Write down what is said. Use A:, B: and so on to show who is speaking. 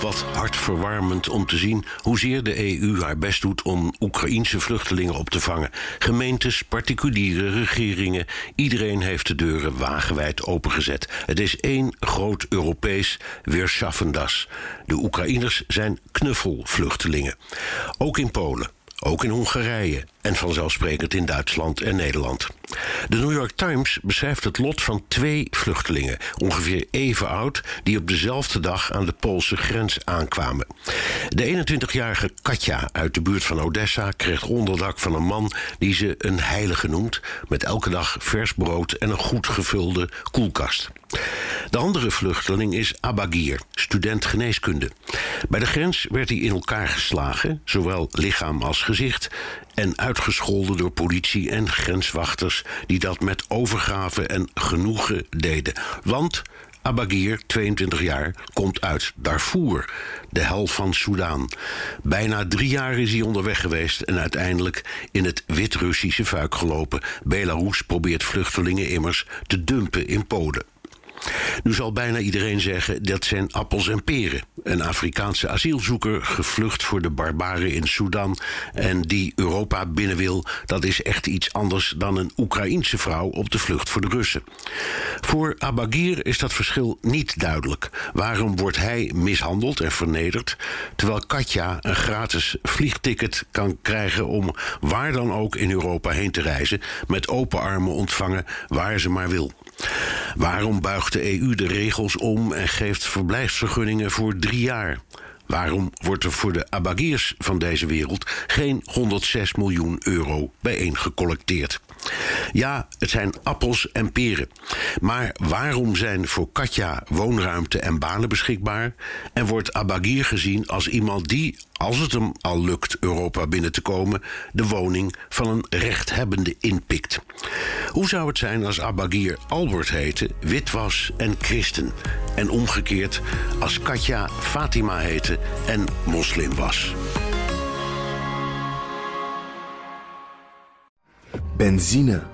A: Wat hartverwarmend om te zien hoezeer de EU haar best doet om Oekraïense vluchtelingen op te vangen. Gemeentes, particuliere regeringen, iedereen heeft de deuren wagenwijd opengezet. Het is één groot Europees weerschaffendas. De Oekraïners zijn knuffelvluchtelingen. Ook in Polen. Ook in Hongarije en vanzelfsprekend in Duitsland en Nederland. De New York Times beschrijft het lot van twee vluchtelingen, ongeveer even oud, die op dezelfde dag aan de Poolse grens aankwamen. De 21-jarige Katja uit de buurt van Odessa kreeg onderdak van een man die ze een heilige noemt, met elke dag vers brood en een goed gevulde koelkast. De andere vluchteling is Abagir, student geneeskunde. Bij de grens werd hij in elkaar geslagen, zowel lichaam als gezicht, en uitgescholden door politie en grenswachters die dat met overgave en genoegen deden. Want Abagir, 22 jaar, komt uit Darfur, de hel van Soudaan. Bijna drie jaar is hij onderweg geweest en uiteindelijk in het Wit-Russische vuik gelopen. Belarus probeert vluchtelingen immers te dumpen in Polen. Nu zal bijna iedereen zeggen dat zijn appels en peren. Een Afrikaanse asielzoeker gevlucht voor de barbaren in Sudan en die Europa binnen wil, dat is echt iets anders dan een Oekraïense vrouw op de vlucht voor de Russen. Voor Abagir is dat verschil niet duidelijk. Waarom wordt hij mishandeld en vernederd, terwijl Katja een gratis vliegticket kan krijgen om waar dan ook in Europa heen te reizen, met open armen ontvangen waar ze maar wil? Waarom buigt de EU de regels om en geeft verblijfsvergunningen voor drie jaar? Waarom wordt er voor de abagiers van deze wereld geen 106 miljoen euro bijeengecollecteerd? Ja, het zijn appels en peren. Maar waarom zijn voor Katja woonruimte en banen beschikbaar? En wordt Abagir gezien als iemand die, als het hem al lukt Europa binnen te komen, de woning van een rechthebbende inpikt? Hoe zou het zijn als Abagir Albert heette, wit was en christen? En omgekeerd als Katja Fatima heette en moslim was?
B: Benzine